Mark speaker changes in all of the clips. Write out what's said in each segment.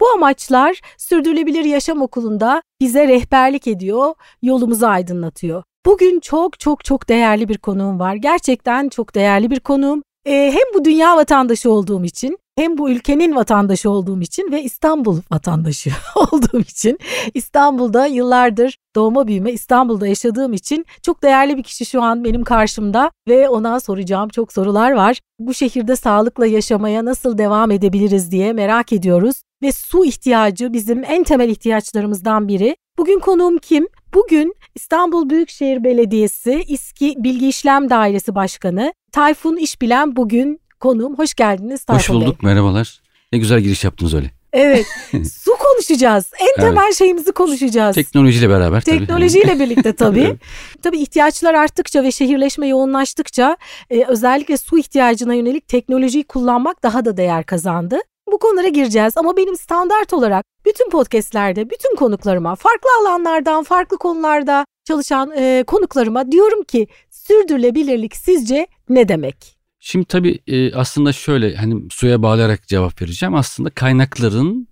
Speaker 1: Bu amaçlar Sürdürülebilir Yaşam Okulu'nda bize rehberlik ediyor, yolumuzu aydınlatıyor. Bugün çok çok çok değerli bir konuğum var. Gerçekten çok değerli bir konuğum. Ee, hem bu dünya vatandaşı olduğum için hem bu ülkenin vatandaşı olduğum için ve İstanbul vatandaşı olduğum için İstanbul'da yıllardır doğma büyüme İstanbul'da yaşadığım için çok değerli bir kişi şu an benim karşımda ve ona soracağım çok sorular var. Bu şehirde sağlıkla yaşamaya nasıl devam edebiliriz diye merak ediyoruz ve su ihtiyacı bizim en temel ihtiyaçlarımızdan biri. Bugün konuğum kim? Bugün İstanbul Büyükşehir Belediyesi İSKİ Bilgi İşlem Dairesi Başkanı Tayfun İşbilen bugün konuğum. Hoş geldiniz
Speaker 2: Tayfun Hoş bulduk Bey. merhabalar. Ne güzel giriş yaptınız öyle.
Speaker 1: Evet. su konuşacağız. En temel evet. şeyimizi konuşacağız.
Speaker 2: Teknolojiyle beraber
Speaker 1: tabii. Teknolojiyle birlikte tabii. Tabii ihtiyaçlar arttıkça ve şehirleşme yoğunlaştıkça e, özellikle su ihtiyacına yönelik teknolojiyi kullanmak daha da değer kazandı. Bu konulara gireceğiz ama benim standart olarak bütün podcastlerde bütün konuklarıma farklı alanlardan farklı konularda çalışan e, konuklarıma diyorum ki sürdürülebilirlik sizce ne demek?
Speaker 2: Şimdi tabii e, aslında şöyle hani suya bağlayarak cevap vereceğim. Aslında kaynakların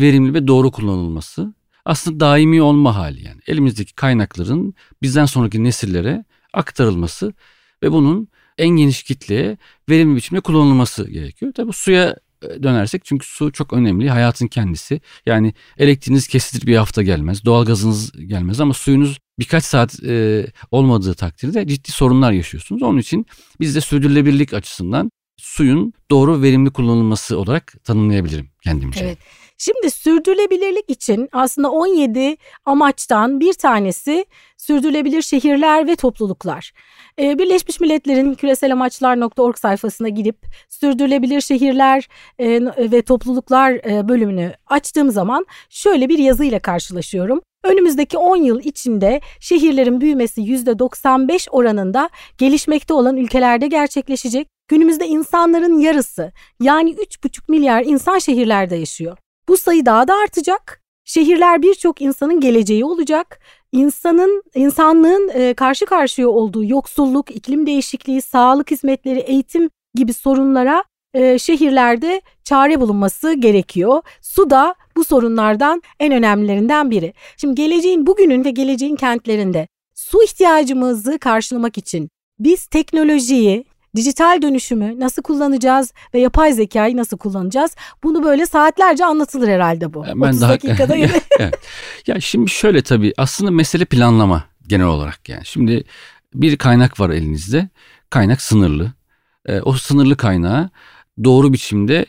Speaker 2: verimli ve doğru kullanılması aslında daimi olma hali yani. Elimizdeki kaynakların bizden sonraki nesillere aktarılması ve bunun en geniş kitleye verimli biçimde kullanılması gerekiyor. Tabii suya dönersek çünkü su çok önemli hayatın kendisi. Yani elektriğiniz kesilir bir hafta gelmez, doğalgazınız gelmez ama suyunuz birkaç saat e, olmadığı takdirde ciddi sorunlar yaşıyorsunuz. Onun için biz de sürdürülebilirlik açısından suyun doğru verimli kullanılması olarak tanımlayabilirim kendimce.
Speaker 1: Evet. Şimdi sürdürülebilirlik için aslında 17 amaçtan bir tanesi sürdürülebilir şehirler ve topluluklar. Ee, Birleşmiş Milletler'in küresel sayfasına gidip sürdürülebilir şehirler e, ve topluluklar e, bölümünü açtığım zaman şöyle bir yazıyla karşılaşıyorum. Önümüzdeki 10 yıl içinde şehirlerin büyümesi %95 oranında gelişmekte olan ülkelerde gerçekleşecek. Günümüzde insanların yarısı yani 3,5 milyar insan şehirlerde yaşıyor. Bu sayı daha da artacak. Şehirler birçok insanın geleceği olacak. İnsanın, insanlığın e, karşı karşıya olduğu yoksulluk, iklim değişikliği, sağlık hizmetleri, eğitim gibi sorunlara e, şehirlerde çare bulunması gerekiyor. Su da bu sorunlardan en önemlilerinden biri. Şimdi geleceğin bugünün ve geleceğin kentlerinde su ihtiyacımızı karşılamak için biz teknolojiyi, dijital dönüşümü nasıl kullanacağız ve yapay zekayı nasıl kullanacağız? Bunu böyle saatlerce anlatılır herhalde bu.
Speaker 2: Ben 30 daha... dakikada. ya, ya şimdi şöyle tabii aslında mesele planlama genel olarak yani. Şimdi bir kaynak var elinizde. Kaynak sınırlı. E, o sınırlı kaynağı doğru biçimde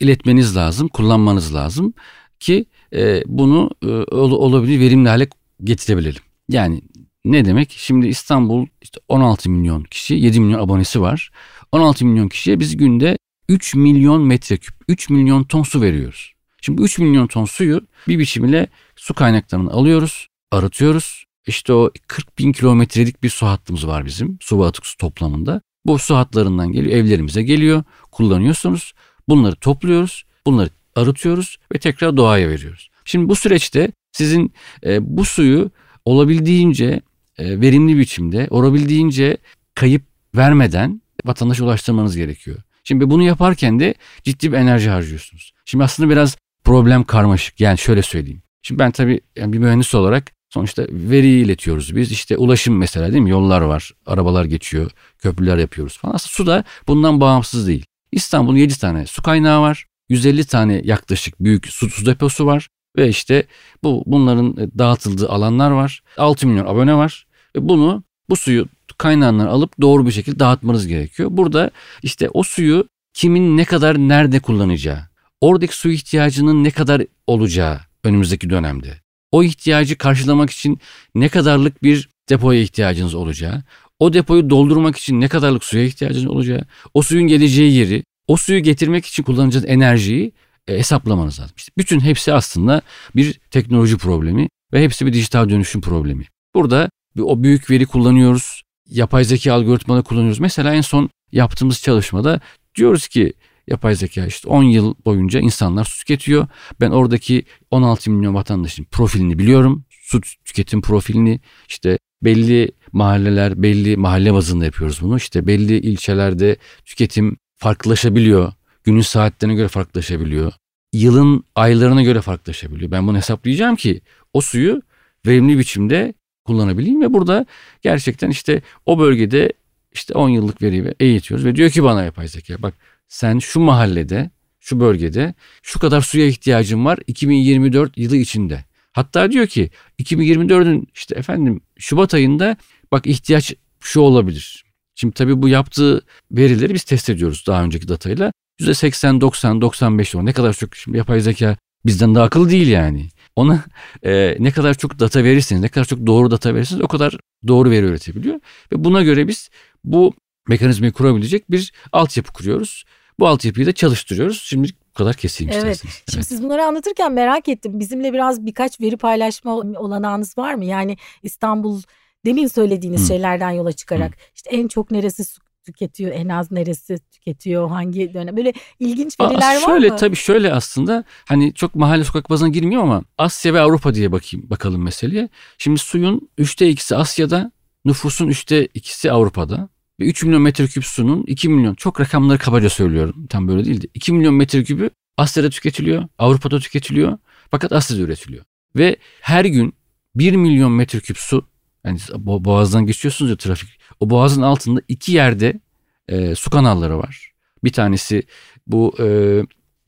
Speaker 2: iletmeniz lazım, kullanmanız lazım ki e, bunu e, olabilir verimli hale getirebilelim. Yani ne demek? Şimdi İstanbul işte 16 milyon kişi, 7 milyon abonesi var. 16 milyon kişiye biz günde 3 milyon metreküp, 3 milyon ton su veriyoruz. Şimdi 3 milyon ton suyu bir biçimiyle su kaynaklarını alıyoruz, arıtıyoruz. İşte o 40 bin kilometrelik bir su hattımız var bizim su atık su toplamında. Bu su hatlarından geliyor, evlerimize geliyor, kullanıyorsunuz. Bunları topluyoruz, bunları arıtıyoruz ve tekrar doğaya veriyoruz. Şimdi bu süreçte sizin e, bu suyu olabildiğince verimli biçimde, olabildiğince kayıp vermeden vatandaşa ulaştırmanız gerekiyor. Şimdi bunu yaparken de ciddi bir enerji harcıyorsunuz. Şimdi aslında biraz problem karmaşık. Yani şöyle söyleyeyim. Şimdi ben tabii yani bir mühendis olarak sonuçta veriyi iletiyoruz biz. İşte ulaşım mesela değil mi? Yollar var, arabalar geçiyor, köprüler yapıyoruz falan. Aslında su da bundan bağımsız değil. İstanbul'un 7 tane su kaynağı var. 150 tane yaklaşık büyük su, su deposu var. Ve işte bu bunların dağıtıldığı alanlar var. 6 milyon abone var. Ve bunu bu suyu kaynağından alıp doğru bir şekilde dağıtmanız gerekiyor. Burada işte o suyu kimin ne kadar nerede kullanacağı, oradaki su ihtiyacının ne kadar olacağı önümüzdeki dönemde. O ihtiyacı karşılamak için ne kadarlık bir depoya ihtiyacınız olacağı, o depoyu doldurmak için ne kadarlık suya ihtiyacınız olacağı, o suyun geleceği yeri, o suyu getirmek için kullanacağınız enerjiyi e, hesaplamanız lazım. İşte bütün hepsi aslında bir teknoloji problemi Ve hepsi bir dijital dönüşüm problemi. Burada o büyük veri kullanıyoruz. Yapay zeka algoritmaları kullanıyoruz. Mesela en son yaptığımız çalışmada diyoruz ki yapay zeka işte 10 yıl boyunca insanlar su tüketiyor. Ben oradaki 16 milyon vatandaşın profilini biliyorum. Su tüketim profilini işte belli mahalleler belli mahalle bazında yapıyoruz bunu. İşte belli ilçelerde tüketim farklılaşabiliyor. Günün saatlerine göre farklılaşabiliyor. Yılın aylarına göre farklılaşabiliyor. Ben bunu hesaplayacağım ki o suyu verimli biçimde kullanabileyim ve burada gerçekten işte o bölgede işte 10 yıllık veriyi eğitiyoruz ve diyor ki bana yapay zeka bak sen şu mahallede şu bölgede şu kadar suya ihtiyacın var 2024 yılı içinde. Hatta diyor ki 2024'ün işte efendim Şubat ayında bak ihtiyaç şu olabilir. Şimdi tabii bu yaptığı verileri biz test ediyoruz daha önceki datayla. %80, 90, 95 o ne kadar çok şimdi yapay zeka bizden daha akıllı değil yani. Ona e, ne kadar çok data verirseniz, ne kadar çok doğru data verirseniz o kadar doğru veri üretebiliyor. Ve buna göre biz bu mekanizmayı kurabilecek bir altyapı kuruyoruz. Bu altyapıyı da çalıştırıyoruz. Şimdi bu kadar keseyim
Speaker 1: evet.
Speaker 2: isterseniz.
Speaker 1: Evet. Şimdi siz bunları anlatırken merak ettim. Bizimle biraz birkaç veri paylaşma olanağınız var mı? Yani İstanbul demin söylediğiniz Hı. şeylerden yola çıkarak Hı. işte en çok neresi tüketiyor, en az neresi tüketiyor, hangi dönem böyle ilginç veriler
Speaker 2: Aa, şöyle,
Speaker 1: var mı?
Speaker 2: Tabii şöyle aslında hani çok mahalle sokak bazına girmiyor ama Asya ve Avrupa diye bakayım bakalım meseleye. Şimdi suyun üçte ikisi Asya'da, nüfusun üçte ikisi Avrupa'da. Ve 3 milyon metreküp sunun 2 milyon çok rakamları kabaca söylüyorum tam böyle değildi. 2 milyon metreküpü Asya'da tüketiliyor, Avrupa'da tüketiliyor fakat Asya'da üretiliyor. Ve her gün 1 milyon metreküp su yani boğazdan geçiyorsunuz ya trafik. O boğazın altında iki yerde e, su kanalları var. Bir tanesi bu e,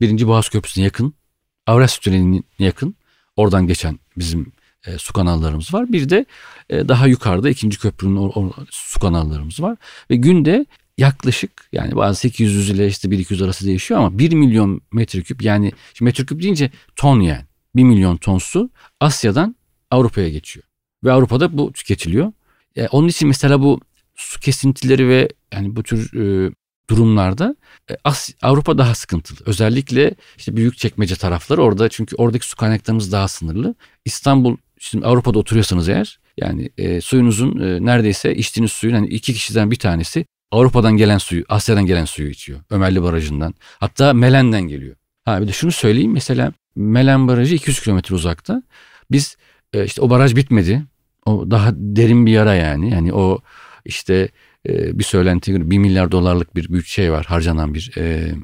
Speaker 2: birinci Boğaz Köprüsü'ne yakın. Avrasya Tüneli'ne yakın. Oradan geçen bizim e, su kanallarımız var. Bir de e, daha yukarıda ikinci köprünün o, o, su kanallarımız var. Ve günde yaklaşık yani bazı 800 ile işte 1200 arası değişiyor ama 1 milyon metreküp yani metreküp deyince ton yani 1 milyon ton su Asya'dan Avrupa'ya geçiyor. Ve Avrupa'da bu tüketiliyor. E, onun için mesela bu su kesintileri ve yani bu tür e, durumlarda e, As Avrupa daha sıkıntılı. Özellikle işte büyük çekmece tarafları orada çünkü oradaki su kaynaklarımız daha sınırlı. İstanbul şimdi Avrupa'da oturuyorsanız eğer yani e, suyunuzun e, neredeyse içtiğiniz suyun hani iki kişiden bir tanesi Avrupa'dan gelen suyu, Asya'dan gelen suyu içiyor. Ömerli Barajı'ndan. Hatta Melen'den geliyor. Ha bir de şunu söyleyeyim mesela Melen Barajı 200 kilometre uzakta. Biz e, işte o baraj bitmedi. O daha derin bir yara yani. Yani o işte e, bir söylentiye göre 1 milyar dolarlık bir bütçe var harcanan bir e,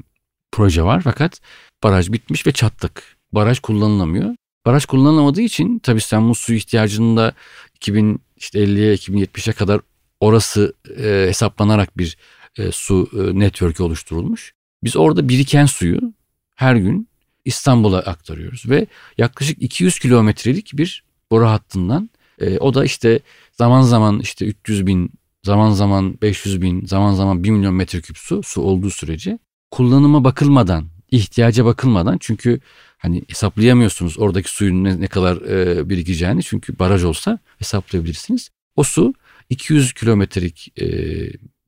Speaker 2: proje var fakat baraj bitmiş ve çattık. Baraj kullanılamıyor. Baraj kullanılamadığı için tabii İstanbul su ihtiyacını da 2050'ye 2070'e kadar orası e, hesaplanarak bir e, su e, network oluşturulmuş. Biz orada biriken suyu her gün İstanbul'a aktarıyoruz ve yaklaşık 200 kilometrelik bir boru hattından e, o da işte zaman zaman işte 300 bin zaman zaman 500 bin, zaman zaman 1 milyon metreküp su, su olduğu sürece kullanıma bakılmadan, ihtiyaca bakılmadan çünkü hani hesaplayamıyorsunuz oradaki suyun ne, ne kadar e, birikeceğini çünkü baraj olsa hesaplayabilirsiniz. O su 200 kilometrelik e,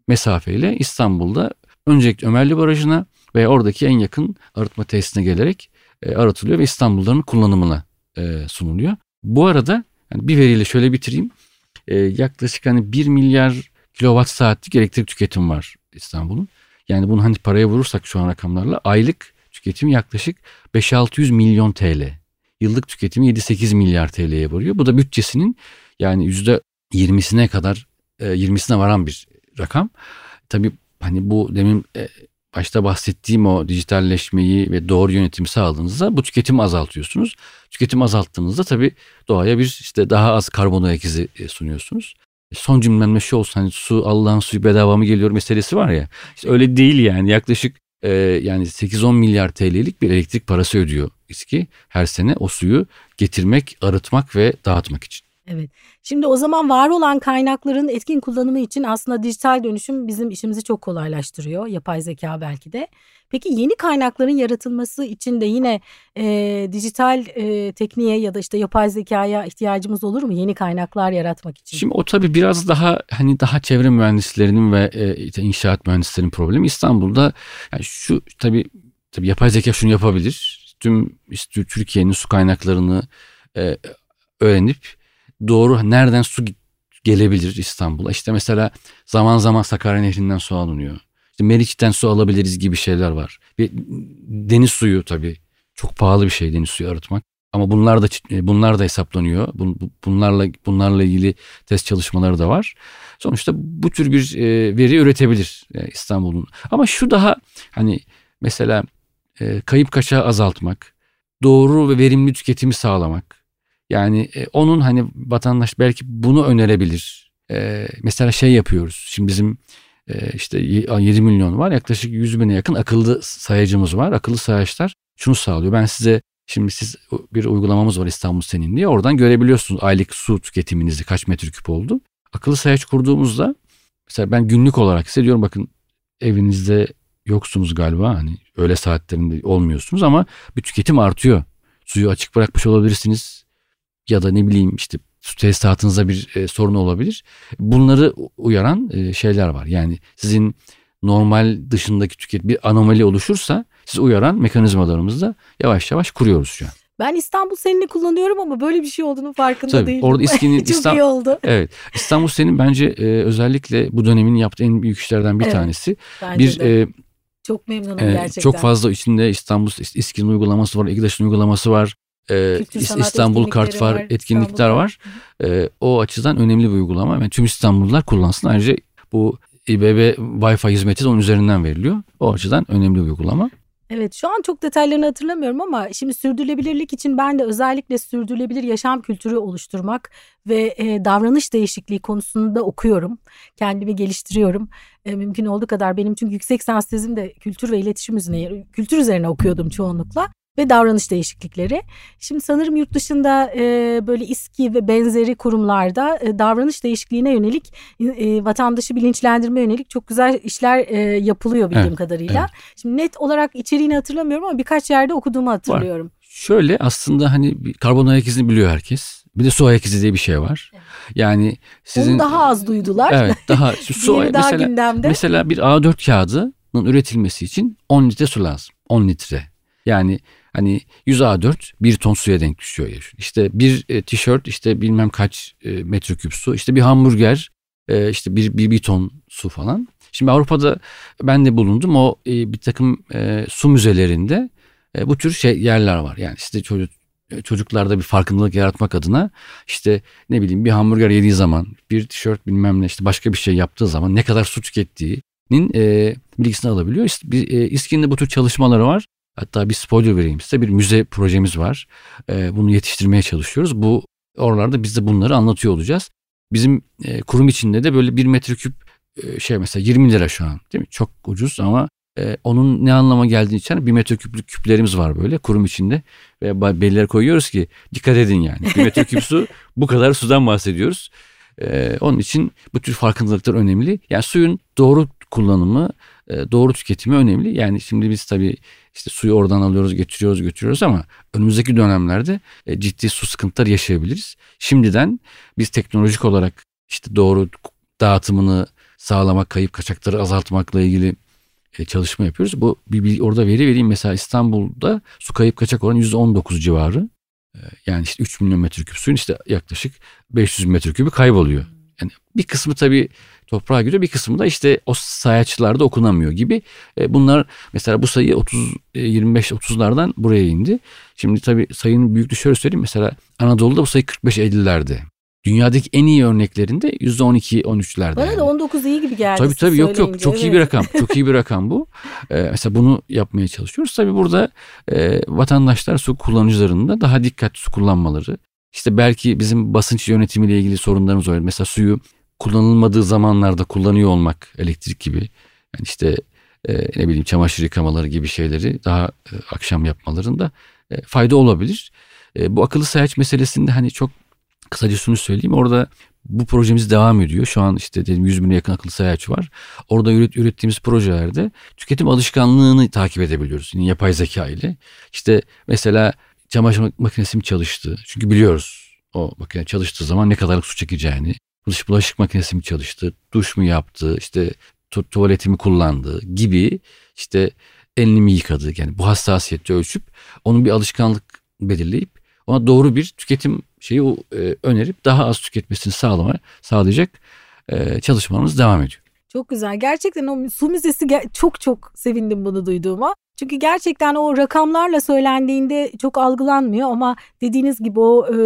Speaker 2: mesafeyle İstanbul'da öncelikle Ömerli Barajı'na ve oradaki en yakın arıtma tesisine gelerek e, arıtılıyor ve İstanbulluların kullanımına e, sunuluyor. Bu arada yani bir veriyle şöyle bitireyim e, yaklaşık hani 1 milyar kilowatt saatlik elektrik tüketim var İstanbul'un. Yani bunu hani paraya vurursak şu an rakamlarla aylık tüketimi yaklaşık 5-600 milyon TL. Yıllık tüketimi 7-8 milyar TL'ye varıyor. Bu da bütçesinin yani %20'sine kadar 20'sine e, varan bir rakam. Tabii hani bu demin e, başta bahsettiğim o dijitalleşmeyi ve doğru yönetimi sağladığınızda bu tüketimi azaltıyorsunuz. Tüketim azalttığınızda tabii doğaya bir işte daha az karbon ayak izi e, sunuyorsunuz. E, son cümlemle şu olsun hani su Allah'ın suyu bedava mı geliyor meselesi var ya. İşte öyle değil yani yaklaşık e, yani 8-10 milyar TL'lik bir elektrik parası ödüyor İSKİ her sene o suyu getirmek, arıtmak ve dağıtmak için.
Speaker 1: Evet. Şimdi o zaman var olan kaynakların etkin kullanımı için aslında dijital dönüşüm bizim işimizi çok kolaylaştırıyor. Yapay zeka belki de. Peki yeni kaynakların yaratılması için de yine e, dijital e, tekniğe ya da işte yapay zekaya ihtiyacımız olur mu yeni kaynaklar yaratmak için?
Speaker 2: Şimdi o tabii biraz daha hani daha çevre mühendislerinin ve e, inşaat mühendislerinin problemi. İstanbul'da yani şu tabii tabii yapay zeka şunu yapabilir. Tüm işte, Türkiye'nin su kaynaklarını e, öğrenip doğru nereden su gelebilir İstanbul'a. İşte mesela zaman zaman Sakarya Nehri'nden su alınıyor. İşte Meriç'ten su alabiliriz gibi şeyler var. Bir deniz suyu tabii çok pahalı bir şey deniz suyu arıtmak. Ama bunlar da e, bunlar da hesaplanıyor. Bunlarla bunlarla ilgili test çalışmaları da var. Sonuçta bu tür bir e, veri üretebilir e, İstanbul'un. Ama şu daha hani mesela kayıp kaçağı azaltmak, doğru ve verimli tüketimi sağlamak. Yani onun hani vatandaş belki bunu önerebilir. Mesela şey yapıyoruz. Şimdi bizim işte 7 milyon var. Yaklaşık 100 bine yakın akıllı sayacımız var. Akıllı sayaçlar şunu sağlıyor. Ben size Şimdi siz bir uygulamamız var İstanbul Senin diye. Oradan görebiliyorsunuz aylık su tüketiminizi kaç metreküp oldu. Akıllı sayaç kurduğumuzda mesela ben günlük olarak hissediyorum bakın evinizde yoksunuz galiba hani öğle saatlerinde olmuyorsunuz ama bir tüketim artıyor. Suyu açık bırakmış olabilirsiniz ya da ne bileyim işte su tesisatınızda bir e, sorun olabilir. Bunları uyaran e, şeyler var. Yani sizin normal dışındaki tüketim bir anomali oluşursa siz uyaran mekanizmalarımızda yavaş yavaş kuruyoruz şu an.
Speaker 1: Ben İstanbul Senin'i kullanıyorum ama böyle bir şey olduğunu farkında
Speaker 2: Tabii,
Speaker 1: değilim.
Speaker 2: Orada İSKİ'nin
Speaker 1: Çok
Speaker 2: İstanbul,
Speaker 1: iyi oldu.
Speaker 2: Evet. İstanbul Senin bence e, özellikle bu dönemin yaptığı en büyük işlerden bir evet, tanesi.
Speaker 1: bir e, çok memnunum e, gerçekten.
Speaker 2: Çok fazla içinde İstanbul İSKİ'nin uygulaması var, İGDAŞ'ın uygulaması var. E, İstanbul Kart var, etkinlikler İstanbul var. E, o açıdan önemli bir uygulama. Yani tüm İstanbullular kullansın. Ayrıca bu İBB Wi-Fi hizmeti de onun üzerinden veriliyor. O açıdan önemli bir uygulama.
Speaker 1: Evet şu an çok detaylarını hatırlamıyorum ama şimdi sürdürülebilirlik için ben de özellikle sürdürülebilir yaşam kültürü oluşturmak ve e, davranış değişikliği konusunda okuyorum. Kendimi geliştiriyorum. E, mümkün olduğu kadar benim çünkü yüksek lisans tezim de kültür ve iletişim üzerine, kültür üzerine okuyordum çoğunlukla ve davranış değişiklikleri. Şimdi sanırım yurt dışında e, böyle İSKİ ve benzeri kurumlarda e, davranış değişikliğine yönelik e, vatandaşı bilinçlendirme yönelik çok güzel işler e, yapılıyor bildiğim evet, kadarıyla. Evet. Şimdi net olarak içeriğini hatırlamıyorum ama birkaç yerde okuduğumu hatırlıyorum. Var.
Speaker 2: Şöyle aslında hani karbon ayak izini biliyor herkes. Bir de su ayak izi diye bir şey var. Evet. Yani sizin
Speaker 1: Onu daha az duydular.
Speaker 2: Evet, daha su daha mesela, gündemde. Mesela bir A4 kağıdının üretilmesi için 10 litre su lazım. 10 litre. Yani Hani 100 A4 bir ton suya denk düşüyor ya. İşte bir e, tişört işte bilmem kaç e, metreküp su. İşte bir hamburger e, işte bir, bir, bir ton su falan. Şimdi Avrupa'da ben de bulundum. O e, bir takım e, su müzelerinde e, bu tür şey yerler var. Yani işte çocuk e, çocuklarda bir farkındalık yaratmak adına işte ne bileyim bir hamburger yediği zaman bir tişört bilmem ne işte başka bir şey yaptığı zaman ne kadar su tükettiğinin e, bilgisini alabiliyor. İşte, e, İSKİ'nin bu tür çalışmaları var. Hatta bir spoiler vereyim size bir müze projemiz var. Ee, bunu yetiştirmeye çalışıyoruz. Bu oralarda biz de bunları anlatıyor olacağız. Bizim e, kurum içinde de böyle bir metreküp e, şey mesela 20 lira şu an değil mi? Çok ucuz ama e, onun ne anlama geldiğini için bir metreküplük küplerimiz var böyle kurum içinde ve belirler koyuyoruz ki dikkat edin yani. Bir metreküp su bu kadar sudan bahsediyoruz. Onun için bu tür farkındalıklar önemli. Yani suyun doğru kullanımı, doğru tüketimi önemli. Yani şimdi biz tabii işte suyu oradan alıyoruz, getiriyoruz, götürüyoruz ama önümüzdeki dönemlerde e, ciddi su sıkıntıları yaşayabiliriz. Şimdiden biz teknolojik olarak işte doğru dağıtımını sağlamak, kayıp kaçakları azaltmakla ilgili e, çalışma yapıyoruz. Bu bir, bir orada veri vereyim mesela İstanbul'da su kayıp kaçak oranı %19 civarı. Yani işte 3 milyon metreküp suyun işte yaklaşık 500 metrekübü kayboluyor. Yani bir kısmı tabii toprağa giriyor bir kısmı da işte o sayaçlarda okunamıyor gibi. E, bunlar mesela bu sayı 30 25 30'lardan buraya indi. Şimdi tabii sayının büyüklüğü şöyle söyleyeyim mesela Anadolu'da bu sayı 45 50'lerde. Dünyadaki en iyi örneklerinde %12-13'lerde.
Speaker 1: Bana yani. da 19 iyi gibi geldi.
Speaker 2: Tabii tabii yok yok çok evet. iyi bir rakam. Çok iyi bir rakam bu. Ee, mesela bunu yapmaya çalışıyoruz. Tabii burada e, vatandaşlar su kullanıcılarının da daha dikkatli su kullanmaları. İşte belki bizim basınç yönetimiyle ilgili sorunlarımız var. Mesela suyu kullanılmadığı zamanlarda kullanıyor olmak elektrik gibi. Yani işte e, ne bileyim çamaşır yıkamaları gibi şeyleri daha e, akşam yapmalarında e, fayda olabilir. E, bu akıllı sayaç meselesinde hani çok kısaca şunu söyleyeyim. Orada bu projemiz devam ediyor. Şu an işte dedim 100 bine yakın akıllı sayaç var. Orada üret, ürettiğimiz projelerde tüketim alışkanlığını takip edebiliyoruz. Yine yapay zeka ile. İşte mesela çamaşır makinesi mi çalıştı? Çünkü biliyoruz o makine çalıştığı zaman ne kadarlık su çekeceğini. Bulaşık makinesi mi çalıştı? Duş mu yaptı? İşte tu- tuvaleti mi kullandı gibi işte elini mi yıkadı? Yani bu hassasiyeti ölçüp onun bir alışkanlık belirleyip ona doğru bir tüketim şeyi e, önerip daha az tüketmesini sağlama, sağlayacak e, çalışmalarımız devam ediyor.
Speaker 1: Çok güzel. Gerçekten o su müzesi çok çok sevindim bunu duyduğuma. Çünkü gerçekten o rakamlarla söylendiğinde çok algılanmıyor ama dediğiniz gibi o e,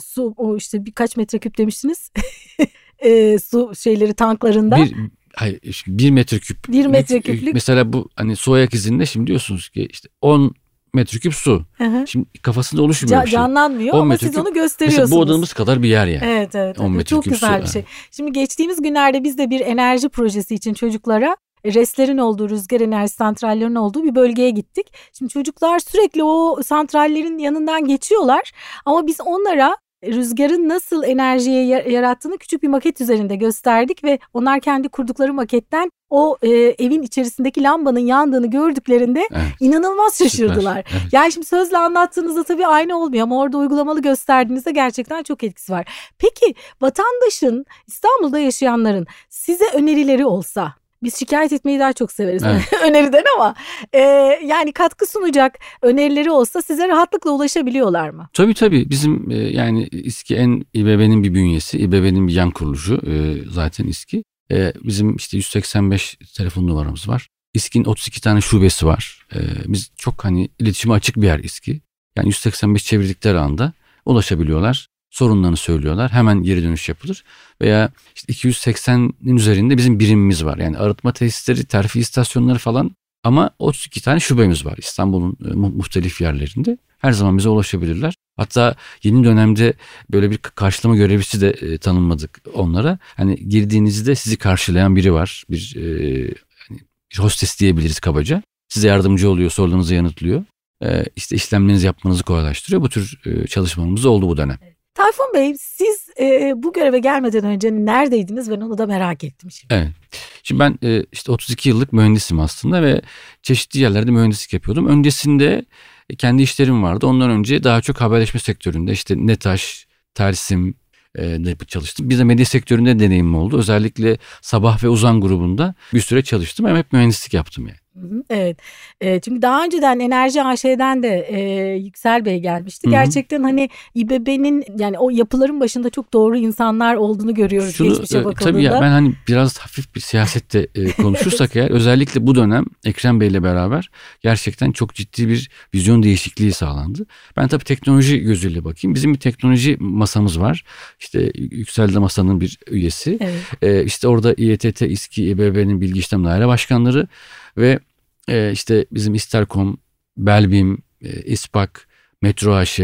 Speaker 1: su o işte birkaç metreküp demiştiniz. e, su şeyleri tanklarında.
Speaker 2: Bir, hayır, bir metreküp.
Speaker 1: Bir metreküplük.
Speaker 2: Mesela bu hani su ayak izinde şimdi diyorsunuz ki işte 10 metreküp su. Hı hı. Şimdi kafasında oluşmuyor Ca- bir
Speaker 1: şey. Canlanmıyor ama metreküp, siz onu gösteriyorsunuz.
Speaker 2: Mesela bu odamız kadar bir yer yani.
Speaker 1: Evet evet. 10 evet. Çok güzel su. bir şey. Şimdi geçtiğimiz günlerde biz de bir enerji projesi için çocuklara restlerin olduğu, rüzgar enerji santrallerinin olduğu bir bölgeye gittik. Şimdi çocuklar sürekli o santrallerin yanından geçiyorlar ama biz onlara rüzgarın nasıl enerjiye yarattığını küçük bir maket üzerinde gösterdik ve onlar kendi kurdukları maketten o e, evin içerisindeki lambanın yandığını gördüklerinde evet. inanılmaz şaşırdılar. Evet. Yani şimdi sözle anlattığınızda tabii aynı olmuyor ama orada uygulamalı gösterdiğinizde gerçekten çok etkisi var. Peki vatandaşın İstanbul'da yaşayanların size önerileri olsa biz şikayet etmeyi daha çok severiz evet. öneriden ama e, yani katkı sunacak önerileri olsa size rahatlıkla ulaşabiliyorlar mı?
Speaker 2: Tabii tabii bizim e, yani İSKİ en İBB'nin bir bünyesi İBB'nin bir yan kuruluşu e, zaten İSKİ. E, bizim işte 185 telefon numaramız var. İSKİ'nin 32 tane şubesi var. E, biz çok hani iletişime açık bir yer İSKİ. Yani 185 çevirdikleri anda ulaşabiliyorlar sorunlarını söylüyorlar. Hemen geri dönüş yapılır. Veya işte 280'in üzerinde bizim birimimiz var. Yani arıtma tesisleri, terfi istasyonları falan ama 32 tane şubemiz var İstanbul'un e, muhtelif yerlerinde. Her zaman bize ulaşabilirler. Hatta yeni dönemde böyle bir karşılama görevlisi de e, onlara. Hani girdiğinizde sizi karşılayan biri var. Bir, e, hani bir hostes diyebiliriz kabaca. Size yardımcı oluyor, sorularınızı yanıtlıyor. E, işte işlemlerinizi yapmanızı kolaylaştırıyor. Bu tür e, çalışmalarımız oldu bu dönem. Evet.
Speaker 1: Tayfun Bey siz e, bu göreve gelmeden önce neredeydiniz ben onu da merak ettim şimdi.
Speaker 2: Evet. Şimdi ben e, işte 32 yıllık mühendisim aslında ve çeşitli yerlerde mühendislik yapıyordum. Öncesinde kendi işlerim vardı. Ondan önce daha çok haberleşme sektöründe işte Netaş, Tersim e, de çalıştım. Bir de medya sektöründe deneyimim oldu. Özellikle Sabah ve Uzan grubunda bir süre çalıştım. Hem hep mühendislik yaptım yani.
Speaker 1: Evet. E, çünkü daha önceden Enerji AŞ'den de e, Yüksel Bey gelmişti. Hı-hı. Gerçekten hani İBB'nin yani o yapıların başında çok doğru insanlar olduğunu görüyoruz Şunu, geçmişe bakıldığında.
Speaker 2: Tabii ya ben hani biraz hafif bir siyasette e, konuşursak eğer özellikle bu dönem Ekrem Bey ile beraber gerçekten çok ciddi bir vizyon değişikliği sağlandı. Ben tabii teknoloji gözüyle bakayım. Bizim bir teknoloji masamız var. İşte Yüksel'de masanın bir üyesi. Evet. E, işte orada İETT, İSKİ, İBB'nin bilgi işlem daire başkanları ve e, işte bizim İsterkom, Belbim, e, İSPAK, Metro AŞ,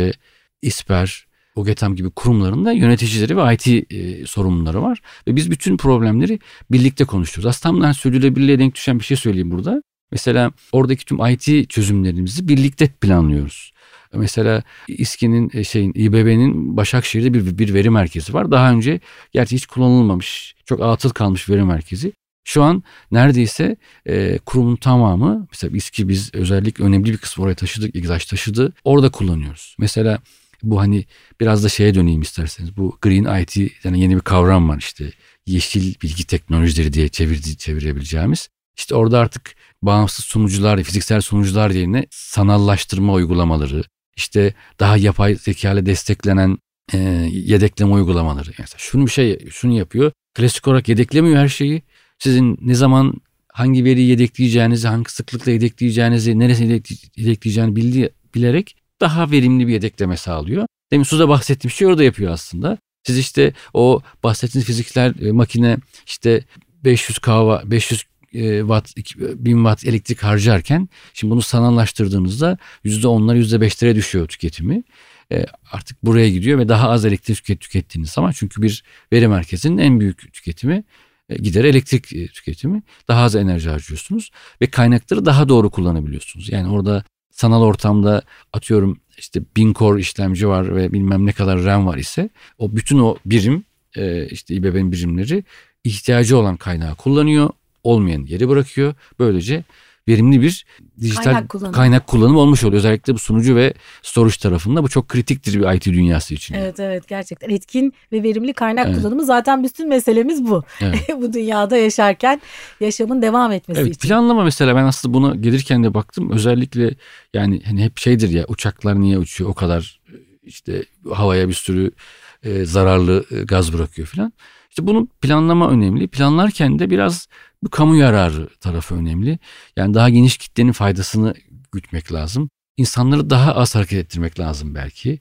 Speaker 2: İSPER, OGETAM gibi kurumlarında yöneticileri ve IT e, sorumluları var. Ve biz bütün problemleri birlikte konuşuyoruz. Aslında tamamen sürdürülebilirliğe denk düşen bir şey söyleyeyim burada. Mesela oradaki tüm IT çözümlerimizi birlikte planlıyoruz. Mesela İSKİ'nin e, şeyin İBB'nin Başakşehir'de bir, bir veri merkezi var. Daha önce gerçi hiç kullanılmamış, çok atıl kalmış veri merkezi. Şu an neredeyse e, kurumun tamamı mesela İSKİ biz özellikle önemli bir kısmı oraya taşıdık, İGZAŞ taşıdı. Orada kullanıyoruz. Mesela bu hani biraz da şeye döneyim isterseniz. Bu Green IT yani yeni bir kavram var işte. Yeşil bilgi teknolojileri diye çevirdi, çevirebileceğimiz. İşte orada artık bağımsız sunucular, fiziksel sunucular yerine sanallaştırma uygulamaları, işte daha yapay zeka ile desteklenen e, yedekleme uygulamaları. Yani şunu bir şey şunu yapıyor. Klasik olarak yedeklemiyor her şeyi sizin ne zaman hangi veriyi yedekleyeceğinizi, hangi sıklıkla yedekleyeceğinizi, neresine yedekleyeceğini bildi, bilerek daha verimli bir yedekleme sağlıyor. Demin Suza bahsettiğim şey orada yapıyor aslında. Siz işte o bahsettiğiniz fizikler e, makine işte 500 kW, 500 e, watt, 1000 watt elektrik harcarken şimdi bunu sanallaştırdığınızda %10'lar %5'lere düşüyor tüketimi. E, artık buraya gidiyor ve daha az elektrik tükettiğiniz zaman çünkü bir veri merkezinin en büyük tüketimi gider elektrik e, tüketimi. Daha az enerji harcıyorsunuz ve kaynakları daha doğru kullanabiliyorsunuz. Yani orada sanal ortamda atıyorum işte bin core işlemci var ve bilmem ne kadar RAM var ise o bütün o birim e, işte İBB'nin birimleri ihtiyacı olan kaynağı kullanıyor. Olmayan yeri bırakıyor. Böylece verimli bir dijital kaynak kullanımı. kaynak kullanımı olmuş oluyor. Özellikle bu sunucu ve storage tarafında bu çok kritiktir bir IT dünyası için.
Speaker 1: Evet evet gerçekten etkin ve verimli kaynak evet. kullanımı zaten bütün meselemiz bu. Evet. bu dünyada yaşarken yaşamın devam etmesi
Speaker 2: evet,
Speaker 1: için.
Speaker 2: Planlama mesela ben aslında buna gelirken de baktım özellikle yani hani hep şeydir ya uçaklar niye uçuyor o kadar işte havaya bir sürü e, zararlı e, gaz bırakıyor falan. İşte bunun planlama önemli. Planlarken de biraz bu kamu yararı tarafı önemli. Yani daha geniş kitlenin faydasını gütmek lazım. İnsanları daha az hareket ettirmek lazım belki.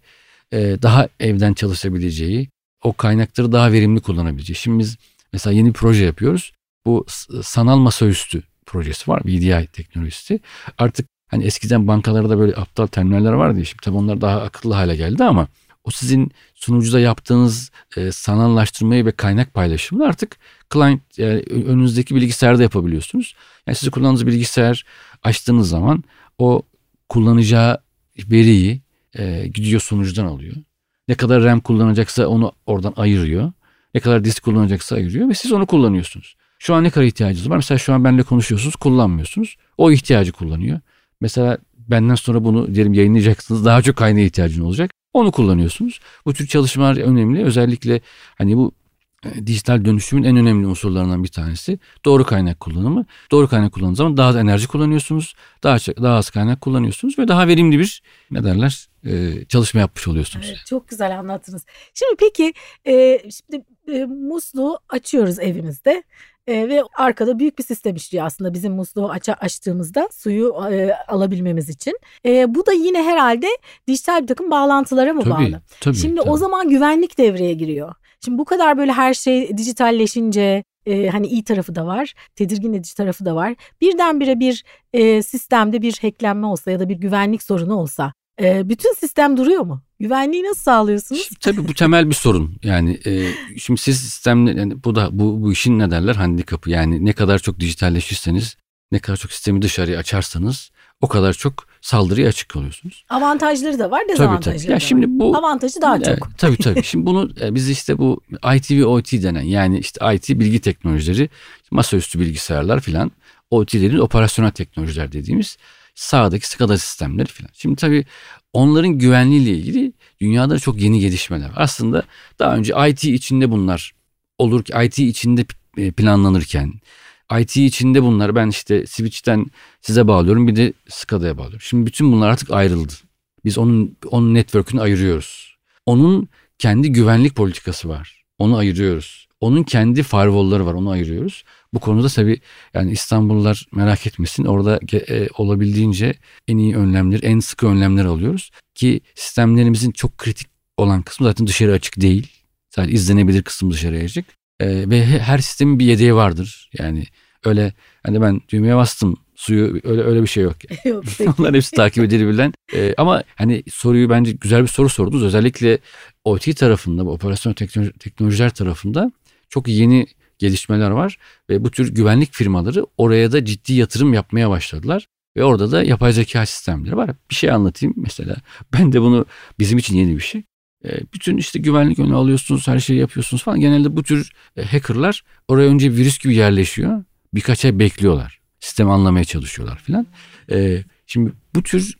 Speaker 2: Ee, daha evden çalışabileceği, o kaynakları daha verimli kullanabileceği. Şimdi biz mesela yeni bir proje yapıyoruz. Bu sanal masaüstü projesi var. VDI teknolojisi. Artık hani eskiden bankalarda böyle aptal terminaller vardı ya. Şimdi tabii onlar daha akıllı hale geldi ama o sizin sunucuda yaptığınız e, sanallaştırmayı ve kaynak paylaşımını artık client yani önünüzdeki bilgisayarda yapabiliyorsunuz. Yani sizi kullandığınız bilgisayar açtığınız zaman o kullanacağı veriyi e, gidiyor sunucudan alıyor. Ne kadar RAM kullanacaksa onu oradan ayırıyor. Ne kadar disk kullanacaksa ayırıyor ve siz onu kullanıyorsunuz. Şu an ne kadar ihtiyacınız var? Mesela şu an benimle konuşuyorsunuz, kullanmıyorsunuz. O ihtiyacı kullanıyor. Mesela benden sonra bunu diyelim yayınlayacaksınız. Daha çok kaynağa ihtiyacın olacak. Onu kullanıyorsunuz. Bu tür çalışmalar önemli. Özellikle hani bu dijital dönüşümün en önemli unsurlarından bir tanesi doğru kaynak kullanımı. Doğru kaynak kullandığınız zaman daha az enerji kullanıyorsunuz, daha daha az kaynak kullanıyorsunuz ve daha verimli bir ne derler e, çalışma yapmış oluyorsunuz.
Speaker 1: Evet, çok güzel anlattınız. Şimdi peki e, şimdi e, musluğu açıyoruz evimizde. E, ve arkada büyük bir sistem işliyor aslında bizim musluğu aç açtığımızda suyu e, alabilmemiz için. E, bu da yine herhalde dijital bir takım bağlantılara mı
Speaker 2: tabii,
Speaker 1: bağlı?
Speaker 2: Tabii,
Speaker 1: Şimdi
Speaker 2: tabii.
Speaker 1: o zaman güvenlik devreye giriyor. Şimdi bu kadar böyle her şey dijitalleşince e, hani iyi tarafı da var, tedirgin edici tarafı da var. Birdenbire bir e, sistemde bir hacklenme olsa ya da bir güvenlik sorunu olsa e, bütün sistem duruyor mu? Güvenliği nasıl sağlıyorsunuz?
Speaker 2: Şimdi, tabii bu temel bir sorun. Yani e, şimdi siz sistemle yani bu da bu bu işin ne derler handikapı. Yani ne kadar çok dijitalleşirseniz, ne kadar çok sistemi dışarıya açarsanız o kadar çok saldırıya açık kalıyorsunuz.
Speaker 1: Avantajları da var, dezavantajları
Speaker 2: tabii, tabii.
Speaker 1: da
Speaker 2: ya şimdi bu
Speaker 1: avantajı daha
Speaker 2: evet,
Speaker 1: çok.
Speaker 2: Tabii tabii. Şimdi bunu e, biz işte bu IT ve OT denen yani işte IT bilgi teknolojileri, masaüstü bilgisayarlar filan, OT dediğimiz operasyonel teknolojiler dediğimiz sağdaki SCADA sistemleri filan. Şimdi tabii onların güvenliğiyle ilgili dünyada çok yeni gelişmeler var. Aslında daha önce IT içinde bunlar olur ki IT içinde e, planlanırken IT içinde bunlar ben işte switch'ten size bağlıyorum bir de SCADA'ya bağlıyorum. Şimdi bütün bunlar artık ayrıldı. Biz onun onun network'ünü ayırıyoruz. Onun kendi güvenlik politikası var. Onu ayırıyoruz. Onun kendi firewall'ları var. Onu ayırıyoruz. Bu konuda tabii yani İstanbullular merak etmesin. Orada e, olabildiğince en iyi önlemler, en sıkı önlemler alıyoruz. Ki sistemlerimizin çok kritik olan kısmı zaten dışarı açık değil. Sadece izlenebilir kısım dışarıya açık. E, ve her sistemin bir yedeği vardır. Yani öyle hani ben düğmeye bastım suyu öyle öyle bir şey yok. Yani. yok Onlar hepsi takip edilebilen. Ee, ama hani soruyu bence güzel bir soru sordunuz. Özellikle OT tarafında, operasyon teknoloji, teknolojiler tarafında çok yeni gelişmeler var ve bu tür güvenlik firmaları oraya da ciddi yatırım yapmaya başladılar. Ve orada da yapay zeka sistemleri var. Bir şey anlatayım mesela. Ben de bunu bizim için yeni bir şey. Bütün işte güvenlik önü alıyorsunuz, her şeyi yapıyorsunuz falan. Genelde bu tür hackerlar oraya önce virüs gibi yerleşiyor. Birkaç ay bekliyorlar. Sistemi anlamaya çalışıyorlar filan. Şimdi bu tür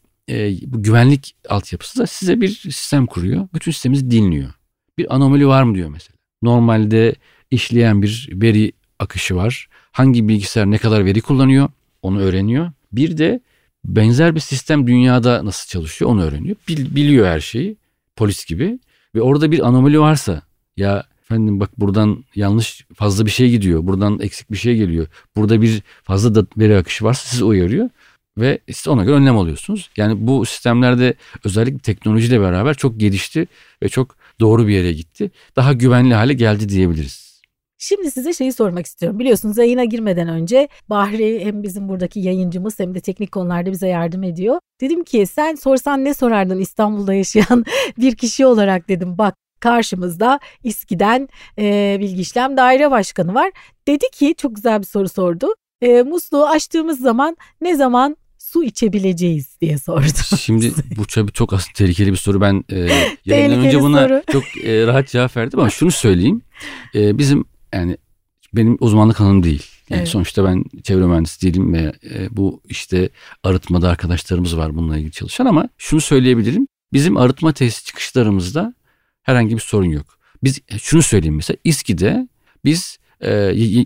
Speaker 2: bu güvenlik altyapısı da size bir sistem kuruyor. Bütün sisteminizi dinliyor. Bir anomali var mı diyor mesela. Normalde işleyen bir veri akışı var. Hangi bilgisayar ne kadar veri kullanıyor onu öğreniyor. Bir de benzer bir sistem dünyada nasıl çalışıyor onu öğreniyor. Bil, biliyor her şeyi polis gibi ve orada bir anomali varsa ya efendim bak buradan yanlış fazla bir şey gidiyor. Buradan eksik bir şey geliyor. Burada bir fazla da veri akışı varsa sizi uyarıyor ve siz ona göre önlem alıyorsunuz. Yani bu sistemlerde özellikle teknolojiyle beraber çok gelişti ve çok doğru bir yere gitti. Daha güvenli hale geldi diyebiliriz.
Speaker 1: Şimdi size şeyi sormak istiyorum. Biliyorsunuz yayına girmeden önce Bahri hem bizim buradaki yayıncımız hem de teknik konularda bize yardım ediyor. Dedim ki sen sorsan ne sorardın İstanbul'da yaşayan bir kişi olarak dedim. Bak karşımızda İSKİ'den e, Bilgi İşlem Daire Başkanı var. Dedi ki çok güzel bir soru sordu. E, musluğu açtığımız zaman ne zaman su içebileceğiz diye sordu.
Speaker 2: Şimdi bu tabii çok aslında tehlikeli bir soru. Ben e, yayından önce buna soru. çok e, rahat cevap verdim ama şunu söyleyeyim. E, bizim yani benim uzmanlık alanım değil. Yani evet. sonuçta ben çevre mühendisi değilim ve e, bu işte arıtmada arkadaşlarımız var bununla ilgili çalışan ama şunu söyleyebilirim. Bizim arıtma tesis çıkışlarımızda herhangi bir sorun yok. Biz e, şunu söyleyeyim mesela İSKİ'de biz e,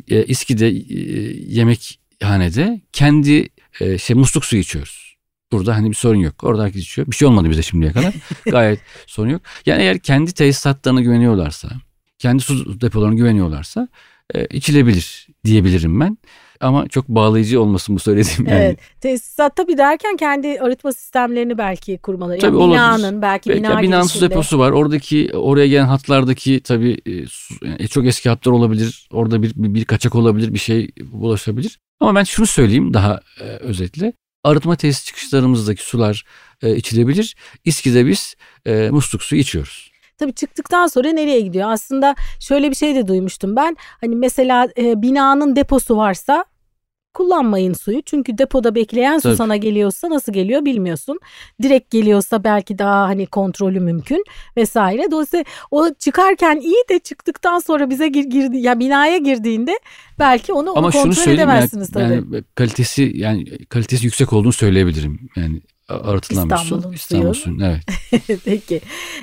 Speaker 2: e, İSKİ'de e, yemekhanede kendi e, şey musluk suyu içiyoruz. Burada hani bir sorun yok. Orada herkes içiyor. Bir şey olmadı bize şimdiye kadar. Gayet sorun yok. Yani eğer kendi tesisatlarına güveniyorlarsa, kendi su depolarına güveniyorlarsa e, içilebilir diyebilirim ben. Ama çok bağlayıcı olmasın bu söylediğim yani.
Speaker 1: Evet. Tesisat tabii derken kendi arıtma sistemlerini belki kurmaları.
Speaker 2: Tabii
Speaker 1: yani
Speaker 2: olabilir.
Speaker 1: binanın belki
Speaker 2: Belki
Speaker 1: bina
Speaker 2: binanın su deposu var. Oradaki oraya gelen hatlardaki tabii e, e, çok eski hatlar olabilir. Orada bir, bir, bir kaçak olabilir, bir şey bulaşabilir. Ama ben şunu söyleyeyim daha e, özetle. Arıtma tesis çıkışlarımızdaki sular e, içilebilir. İSKİ'de biz e, musluk suyu içiyoruz.
Speaker 1: Tabii çıktıktan sonra nereye gidiyor? Aslında şöyle bir şey de duymuştum ben. Hani mesela e, binanın deposu varsa kullanmayın suyu. Çünkü depoda bekleyen su
Speaker 2: Tabii.
Speaker 1: sana geliyorsa nasıl geliyor bilmiyorsun. Direkt geliyorsa belki daha hani kontrolü mümkün vesaire. Dolayısıyla o çıkarken iyi de çıktıktan sonra bize gir, girdi ya binaya girdiğinde belki onu, onu
Speaker 2: Ama şunu
Speaker 1: kontrol
Speaker 2: yani,
Speaker 1: edemezsiniz tabii.
Speaker 2: yani kalitesi yani kalitesi yüksek olduğunu söyleyebilirim. Yani arıtılan bir su.
Speaker 1: İstanbul'un
Speaker 2: İstanbul
Speaker 1: suyu.
Speaker 2: Evet.
Speaker 1: peki.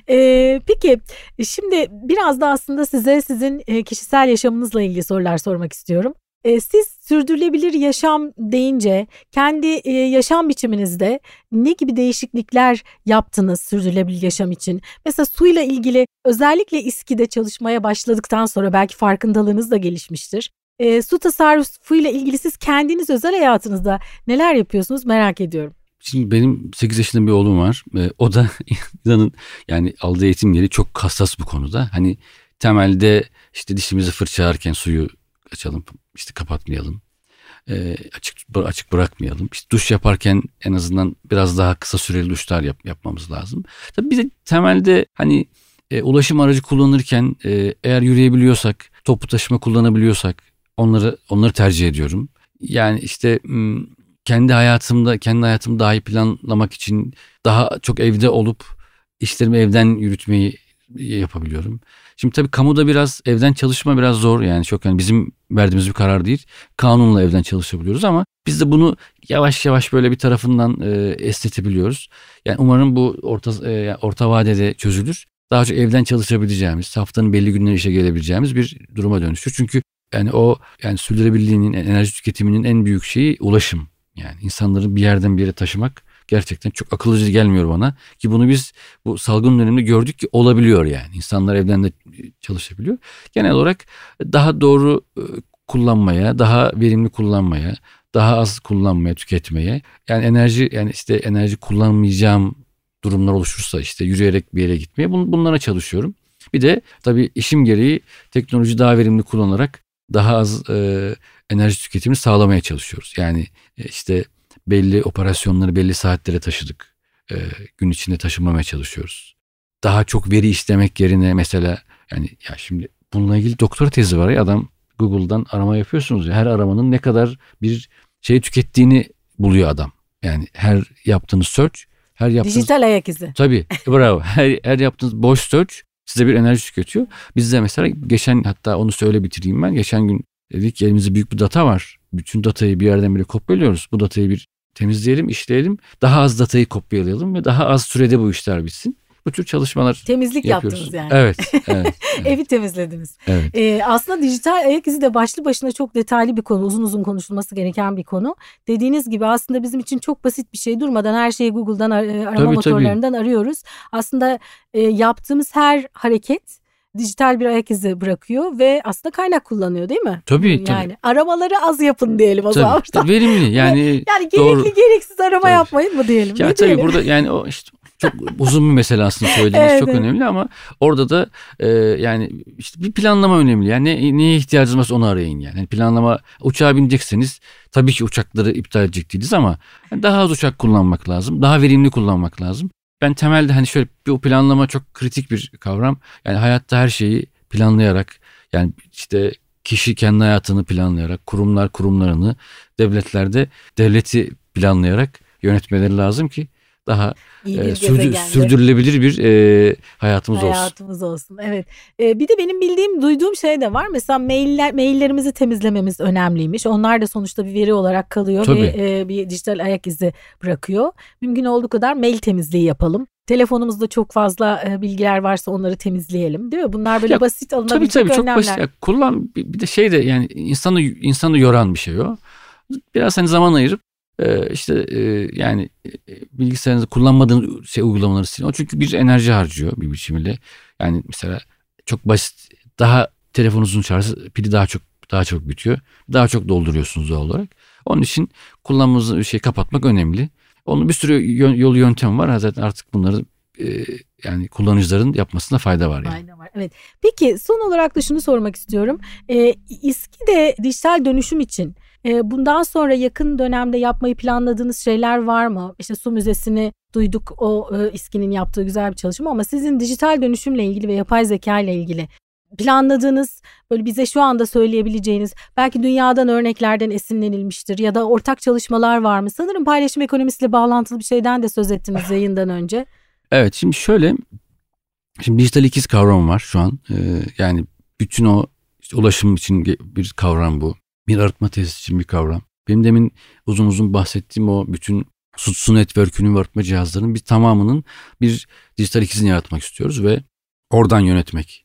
Speaker 1: Ee, peki şimdi biraz da aslında size sizin e, kişisel yaşamınızla ilgili sorular sormak istiyorum. Ee, siz sürdürülebilir yaşam deyince kendi e, yaşam biçiminizde ne gibi değişiklikler yaptınız sürdürülebilir yaşam için? Mesela suyla ilgili özellikle İSKİ'de çalışmaya başladıktan sonra belki farkındalığınız da gelişmiştir. Ee, su tasarrufuyla ilgili siz kendiniz özel hayatınızda neler yapıyorsunuz merak ediyorum.
Speaker 2: Şimdi benim 8 yaşında bir oğlum var. Ee, o da inanın yani aldığı eğitimleri çok hassas bu konuda. Hani temelde işte dişimizi fırçalarken suyu açalım, işte kapatmayalım. Ee, açık açık bırakmayalım. İşte duş yaparken en azından biraz daha kısa süreli duşlar yap, yapmamız lazım. Tabii bir de temelde hani e, ulaşım aracı kullanırken e, eğer yürüyebiliyorsak, toplu taşıma kullanabiliyorsak onları onları tercih ediyorum. Yani işte kendi hayatımda kendi hayatımı daha iyi planlamak için daha çok evde olup işlerimi evden yürütmeyi yapabiliyorum. Şimdi tabii kamuda biraz evden çalışma biraz zor yani çok yani bizim verdiğimiz bir karar değil. Kanunla evden çalışabiliyoruz ama biz de bunu yavaş yavaş böyle bir tarafından e, esnetebiliyoruz. Yani umarım bu orta e, orta vadede çözülür. Daha çok evden çalışabileceğimiz, haftanın belli günleri işe gelebileceğimiz bir duruma dönüşür. Çünkü yani o yani sürdürülebilirliğinin, enerji tüketiminin en büyük şeyi ulaşım. Yani insanları bir yerden bir yere taşımak gerçekten çok akıllıcı gelmiyor bana. Ki bunu biz bu salgın döneminde gördük ki olabiliyor yani. İnsanlar evden de çalışabiliyor. Genel olarak daha doğru e, kullanmaya, daha verimli kullanmaya, daha az kullanmaya, tüketmeye. Yani enerji yani işte enerji kullanmayacağım durumlar oluşursa işte yürüyerek bir yere gitmeye bun- bunlara çalışıyorum. Bir de tabii işim gereği teknoloji daha verimli kullanarak daha az e, enerji tüketimini sağlamaya çalışıyoruz. Yani e, işte belli operasyonları belli saatlere taşıdık. E, gün içinde taşımamaya çalışıyoruz. Daha çok veri istemek yerine mesela yani ya şimdi bununla ilgili doktora tezi var ya adam Google'dan arama yapıyorsunuz ya her aramanın ne kadar bir şey tükettiğini buluyor adam. Yani her yaptığınız search, her yaptığınız
Speaker 1: Dijital ayak izi.
Speaker 2: Tabii bravo. Her, her yaptığınız boş search size bir enerji tüketiyor. Biz de mesela geçen hatta onu söyle bitireyim ben. Geçen gün dedik ki elimizde büyük bir data var. Bütün datayı bir yerden bile kopyalıyoruz. Bu datayı bir temizleyelim, işleyelim. Daha az datayı kopyalayalım ve daha az sürede bu işler bitsin. Bu tür çalışmalar
Speaker 1: Temizlik
Speaker 2: yapıyoruz.
Speaker 1: yaptınız yani.
Speaker 2: Evet, evet, evet.
Speaker 1: Evi temizlediniz.
Speaker 2: evet.
Speaker 1: Ee, aslında dijital ayak izi de başlı başına çok detaylı bir konu. Uzun uzun konuşulması gereken bir konu. Dediğiniz gibi aslında bizim için çok basit bir şey. Durmadan her şeyi Google'dan ar- e, arama
Speaker 2: Tabii,
Speaker 1: motorlarından arıyoruz. Aslında e, yaptığımız her hareket dijital bir ayak izi bırakıyor ve aslında kaynak kullanıyor değil mi?
Speaker 2: Tabii, tabii.
Speaker 1: Yani aramaları az yapın diyelim o zaman.
Speaker 2: Tabii, verimli yani
Speaker 1: Yani gerekli
Speaker 2: doğru.
Speaker 1: gereksiz arama
Speaker 2: Tabii.
Speaker 1: yapmayın mı diyelim?
Speaker 2: Ya tabii
Speaker 1: diyelim?
Speaker 2: burada yani o işte çok uzun bir mesele aslında söylediğiniz
Speaker 1: Evet,
Speaker 2: çok önemli ama orada da e, yani işte bir planlama önemli. Yani ne, neye ihtiyacınız varsa onu arayın yani. Yani planlama uçağa binecekseniz tabii ki uçakları iptal edecek değiliz ama yani daha az uçak kullanmak lazım. Daha verimli kullanmak lazım. Ben temelde hani şöyle bir o planlama çok kritik bir kavram. Yani hayatta her şeyi planlayarak yani işte kişi kendi hayatını planlayarak, kurumlar kurumlarını, devletlerde devleti planlayarak yönetmeleri lazım ki daha e, sürdü- sürdürülebilir bir e, hayatımız olsun.
Speaker 1: Hayatımız olsun. Evet. Ee, bir de benim bildiğim, duyduğum şey de var. Mesela mailler, maillerimizi temizlememiz önemliymiş. Onlar da sonuçta bir veri olarak kalıyor
Speaker 2: Tabii.
Speaker 1: ve e, bir dijital ayak izi bırakıyor. Mümkün olduğu kadar mail temizliği yapalım. Telefonumuzda çok fazla e, bilgiler varsa onları temizleyelim, değil mi? Bunlar böyle
Speaker 2: Ya,
Speaker 1: basit
Speaker 2: Tabii
Speaker 1: alınabilecek
Speaker 2: tabii çok
Speaker 1: önlemler.
Speaker 2: basit. Ya, kullan bir bir de şey de yani insanı insanı yoran bir şey o. Biraz hani zaman ayırıp Ee, işte e, yani e, bilgisayarınızı kullanmadığınız şey uygulamaları silin. O çünkü bir enerji harcıyor bir biçimiyle. Yani mesela çok basit daha telefonunuzun şarjı pili daha çok daha çok bitiyor. Daha çok dolduruyorsunuz doğal olarak. Onun için kullanmadığınız bir şeyi kapatmak önemli. Onun bir sürü yol yöntem var. Zaten artık bunları e, yani kullanıcıların yapmasına fayda var. Yani. Fayda
Speaker 1: var. Evet. Peki son olarak da şunu sormak istiyorum. E, İSKİ de dijital dönüşüm için e, bundan sonra yakın dönemde yapmayı planladığınız şeyler var mı? İşte su müzesini duyduk o e, İSKİ'nin yaptığı güzel bir çalışma ama sizin dijital dönüşümle ilgili ve yapay zeka ile ilgili planladığınız böyle bize şu anda söyleyebileceğiniz belki dünyadan örneklerden esinlenilmiştir ya da ortak çalışmalar var mı? Sanırım paylaşım ekonomisiyle bağlantılı bir şeyden de söz ettiniz yayından önce.
Speaker 2: Evet şimdi şöyle şimdi dijital ikiz kavramı var şu an. Ee, yani bütün o işte ulaşım için bir kavram bu. Bir arıtma tesisi için bir kavram. Benim demin uzun uzun bahsettiğim o bütün su network'ünün ve arıtma cihazlarının bir tamamının bir dijital ikizini yaratmak istiyoruz ve oradan yönetmek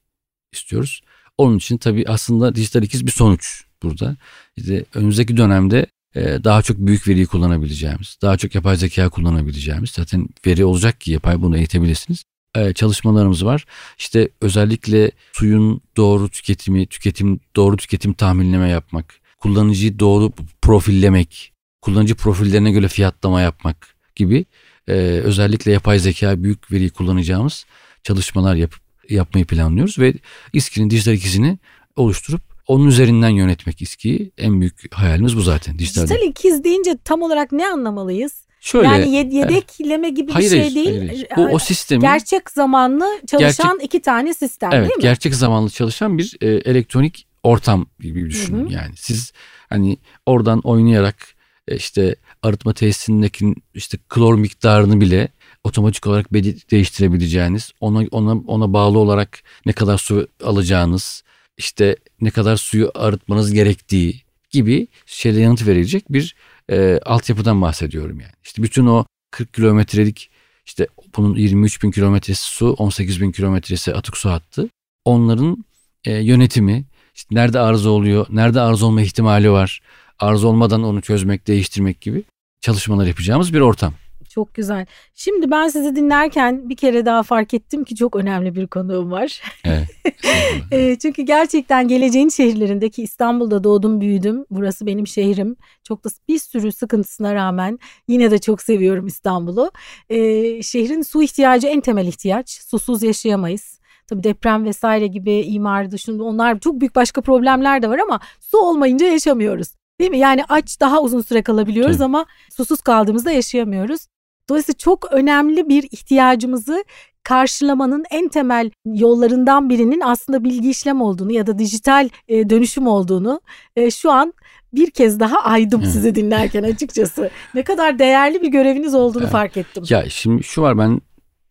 Speaker 2: istiyoruz. Onun için tabii aslında dijital ikiz bir sonuç burada. İşte önümüzdeki dönemde e, daha çok büyük veriyi kullanabileceğimiz, daha çok yapay zeka kullanabileceğimiz, zaten veri olacak ki yapay bunu eğitebilirsiniz. E, çalışmalarımız var. İşte özellikle suyun doğru tüketimi, tüketim doğru tüketim tahminleme yapmak, kullanıcıyı doğru profillemek, kullanıcı profillerine göre fiyatlama yapmak gibi e, özellikle yapay zeka büyük veriyi kullanacağımız çalışmalar yapıp yapmayı planlıyoruz ve İSKİ'nin dijital ikizini oluşturup onun üzerinden yönetmek İSKİ'yi en büyük hayalimiz bu zaten.
Speaker 1: Dijital, dijital ikiz deyince tam olarak ne anlamalıyız? Şöyle, yani yedekleme gibi
Speaker 2: hayır,
Speaker 1: bir şey değil.
Speaker 2: Hayır, hayır. Bu o sistemi
Speaker 1: gerçek zamanlı çalışan gerçek, iki tane sistem
Speaker 2: evet,
Speaker 1: değil mi?
Speaker 2: Gerçek zamanlı çalışan bir e, elektronik ortam gibi düşünün. Hı hı. Yani siz hani oradan oynayarak e, işte arıtma tesisindeki işte klor miktarını bile otomatik olarak değiştirebileceğiniz, ona ona ona bağlı olarak ne kadar su alacağınız, işte ne kadar suyu arıtmanız gerektiği gibi şeyle yanıt verilecek bir e, altyapıdan bahsediyorum yani. İşte bütün o 40 kilometrelik işte bunun 23 bin kilometresi su, 18 bin kilometresi atık su hattı. Onların e, yönetimi, işte nerede arıza oluyor, nerede arıza olma ihtimali var, arıza olmadan onu çözmek, değiştirmek gibi çalışmalar yapacağımız bir ortam.
Speaker 1: Çok güzel. Şimdi ben sizi dinlerken bir kere daha fark ettim ki çok önemli bir konuğum var.
Speaker 2: Evet.
Speaker 1: e, çünkü gerçekten geleceğin şehirlerindeki İstanbul'da doğdum büyüdüm. Burası benim şehrim. Çok da bir sürü sıkıntısına rağmen yine de çok seviyorum İstanbul'u. E, şehrin su ihtiyacı en temel ihtiyaç. Susuz yaşayamayız. Tabii deprem vesaire gibi imar dışında onlar çok büyük başka problemler de var ama su olmayınca yaşamıyoruz. Değil mi? Yani aç daha uzun süre kalabiliyoruz Tabii. ama susuz kaldığımızda yaşayamıyoruz. Dolayısıyla çok önemli bir ihtiyacımızı karşılamanın en temel yollarından birinin aslında bilgi işlem olduğunu ya da dijital e, dönüşüm olduğunu e, şu an bir kez daha aydım sizi dinlerken açıkçası. Ne kadar değerli bir göreviniz olduğunu evet. fark ettim.
Speaker 2: Ya şimdi şu var ben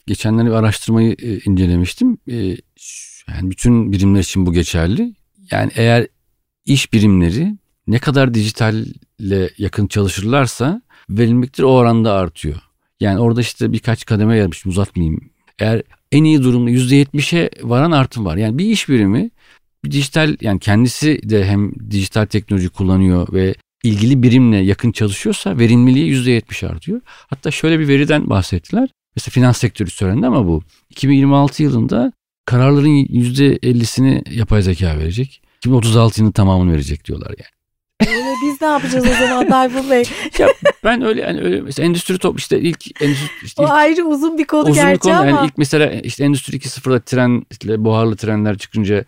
Speaker 2: geçenlerde bir araştırmayı e, incelemiştim. E, yani bütün birimler için bu geçerli. Yani eğer iş birimleri ne kadar dijitalle yakın çalışırlarsa verimliliktir o oranda artıyor. Yani orada işte birkaç kademe gelmiş uzatmayayım. Eğer en iyi durumda %70'e varan artım var. Yani bir iş birimi bir dijital yani kendisi de hem dijital teknoloji kullanıyor ve ilgili birimle yakın çalışıyorsa verimliliği %70 artıyor. Hatta şöyle bir veriden bahsettiler. Mesela finans sektörü söylendi ama bu 2026 yılında kararların %50'sini yapay zeka verecek. 2036 yılında tamamını verecek diyorlar yani.
Speaker 1: Öyle biz ne yapacağız o zaman Tayfun Bey?
Speaker 2: ya ben öyle yani öyle mesela endüstri top işte ilk endüstri işte
Speaker 1: ilk, o ayrı uzun bir konu uzun gerçi bir konu. ama. Yani
Speaker 2: ilk mesela işte endüstri 2.0'da tren işte buharlı trenler çıkınca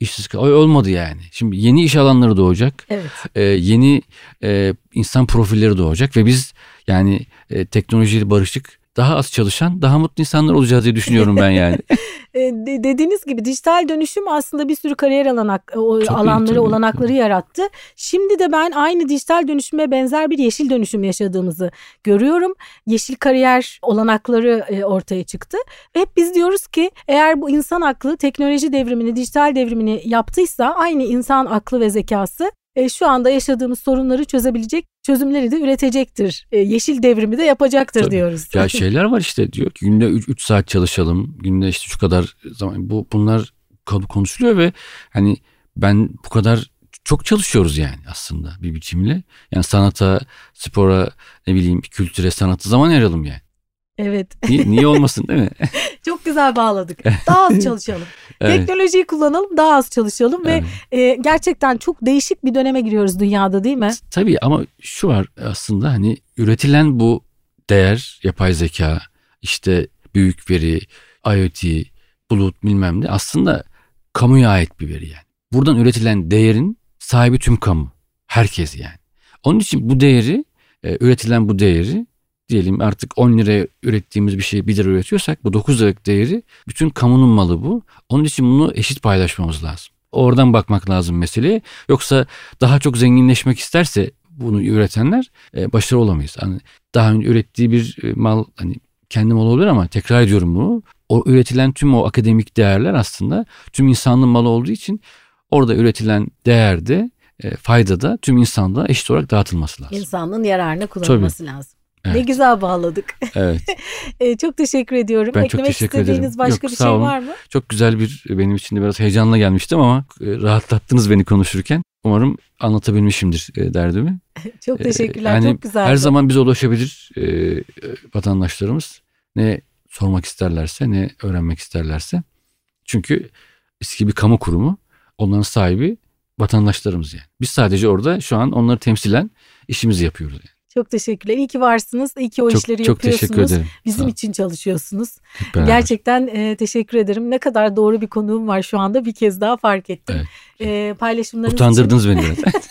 Speaker 2: işsiz kal. Olmadı yani. Şimdi yeni iş alanları doğacak.
Speaker 1: Evet.
Speaker 2: Ee, yeni e, insan profilleri doğacak ve biz yani e, teknolojiyle barışık daha az çalışan, daha mutlu insanlar olacağız diye düşünüyorum ben yani.
Speaker 1: E, dediğiniz gibi dijital dönüşüm aslında bir sürü kariyer alanak, o tabii, alanları, tabii, olanakları yarattı. Şimdi de ben aynı dijital dönüşüme benzer bir yeşil dönüşüm yaşadığımızı görüyorum. Yeşil kariyer olanakları e, ortaya çıktı. Hep biz diyoruz ki eğer bu insan aklı teknoloji devrimini, dijital devrimini yaptıysa aynı insan aklı ve zekası e, şu anda yaşadığımız sorunları çözebilecek çözümleri de üretecektir. E, yeşil devrimi de yapacaktır Tabii. diyoruz.
Speaker 2: Ya şeyler var işte diyor ki günde 3 saat çalışalım. Günde işte şu kadar zaman bu bunlar konuşuluyor ve hani ben bu kadar çok çalışıyoruz yani aslında bir biçimle. Yani sanata, spora, ne bileyim kültüre, sanatı zaman ayıralım yani.
Speaker 1: Evet.
Speaker 2: Niye, niye olmasın değil mi?
Speaker 1: Çok güzel bağladık. Daha az çalışalım. evet. Teknolojiyi kullanalım, daha az çalışalım evet. ve e, gerçekten çok değişik bir döneme giriyoruz dünyada değil mi?
Speaker 2: Tabii ama şu var aslında hani üretilen bu değer, yapay zeka, işte büyük veri, IoT, bulut bilmem ne aslında kamuya ait bir veri yani. Buradan üretilen değerin sahibi tüm kamu. Herkes yani. Onun için bu değeri, e, üretilen bu değeri diyelim artık 10 liraya ürettiğimiz bir şeyi 1 lira üretiyorsak bu 9 liralık değeri bütün kamunun malı bu. Onun için bunu eşit paylaşmamız lazım. Oradan bakmak lazım meseleye. Yoksa daha çok zenginleşmek isterse bunu üretenler e, başarılı olamayız. Hani daha önce ürettiği bir e, mal hani kendi malı olabilir ama tekrar ediyorum bunu. O üretilen tüm o akademik değerler aslında tüm insanlığın malı olduğu için orada üretilen değerde e, fayda da tüm insanlığa eşit olarak dağıtılması lazım.
Speaker 1: İnsanlığın yararına kullanılması Tabii. lazım. Evet. Ne güzel bağladık.
Speaker 2: Evet.
Speaker 1: e, çok teşekkür ediyorum.
Speaker 2: Ben
Speaker 1: Eklemek
Speaker 2: çok teşekkür
Speaker 1: istediğiniz
Speaker 2: ederim.
Speaker 1: başka Yok, bir şey olun. var mı?
Speaker 2: Çok güzel bir benim için de biraz heyecanla gelmiştim ama e, rahatlattınız beni konuşurken. Umarım anlatabilmişimdir e, derdimi.
Speaker 1: çok teşekkürler. Yani çok güzel.
Speaker 2: Her zaman bize ulaşabilir e, vatandaşlarımız. Ne sormak isterlerse ne öğrenmek isterlerse. Çünkü eski bir kamu kurumu onların sahibi vatandaşlarımız yani. Biz sadece orada şu an onları temsilen işimizi yapıyoruz yani.
Speaker 1: Çok teşekkürler. İyi ki varsınız. İyi ki o
Speaker 2: çok,
Speaker 1: işleri
Speaker 2: çok
Speaker 1: yapıyorsunuz.
Speaker 2: Teşekkür ederim.
Speaker 1: Bizim için çalışıyorsunuz. Gerçekten e, teşekkür ederim. Ne kadar doğru bir konuğum var şu anda bir kez daha fark ettim. Evet. E, paylaşımlarınız
Speaker 2: Utandırdınız
Speaker 1: için...
Speaker 2: beni biraz.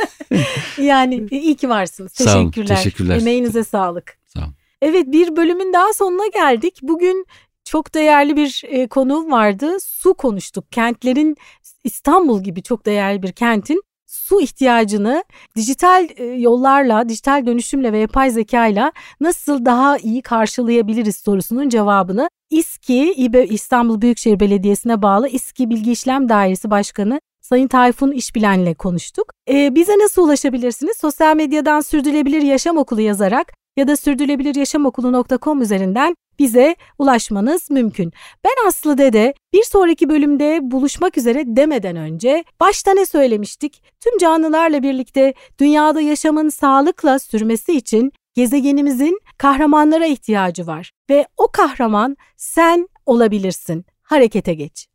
Speaker 1: yani iyi ki varsınız. Teşekkürler.
Speaker 2: Sağ olun, teşekkürler.
Speaker 1: Emeğinize sağlık.
Speaker 2: Sağ olun.
Speaker 1: Evet bir bölümün daha sonuna geldik. Bugün çok değerli bir e, konuğum vardı. Su konuştuk. Kentlerin İstanbul gibi çok değerli bir kentin su ihtiyacını dijital e, yollarla, dijital dönüşümle ve yapay zekayla nasıl daha iyi karşılayabiliriz sorusunun cevabını İSKİ İstanbul Büyükşehir Belediyesi'ne bağlı İSKİ Bilgi İşlem Dairesi Başkanı Sayın Tayfun İşbilen'le konuştuk. Ee, bize nasıl ulaşabilirsiniz? Sosyal medyadan Sürdürülebilir Yaşam Okulu yazarak ya da sürdürülebiliryaşamokulu.com üzerinden bize ulaşmanız mümkün. Ben Aslı Dede bir sonraki bölümde buluşmak üzere demeden önce başta ne söylemiştik? Tüm canlılarla birlikte dünyada yaşamın sağlıkla sürmesi için gezegenimizin kahramanlara ihtiyacı var ve o kahraman sen olabilirsin. Harekete geç.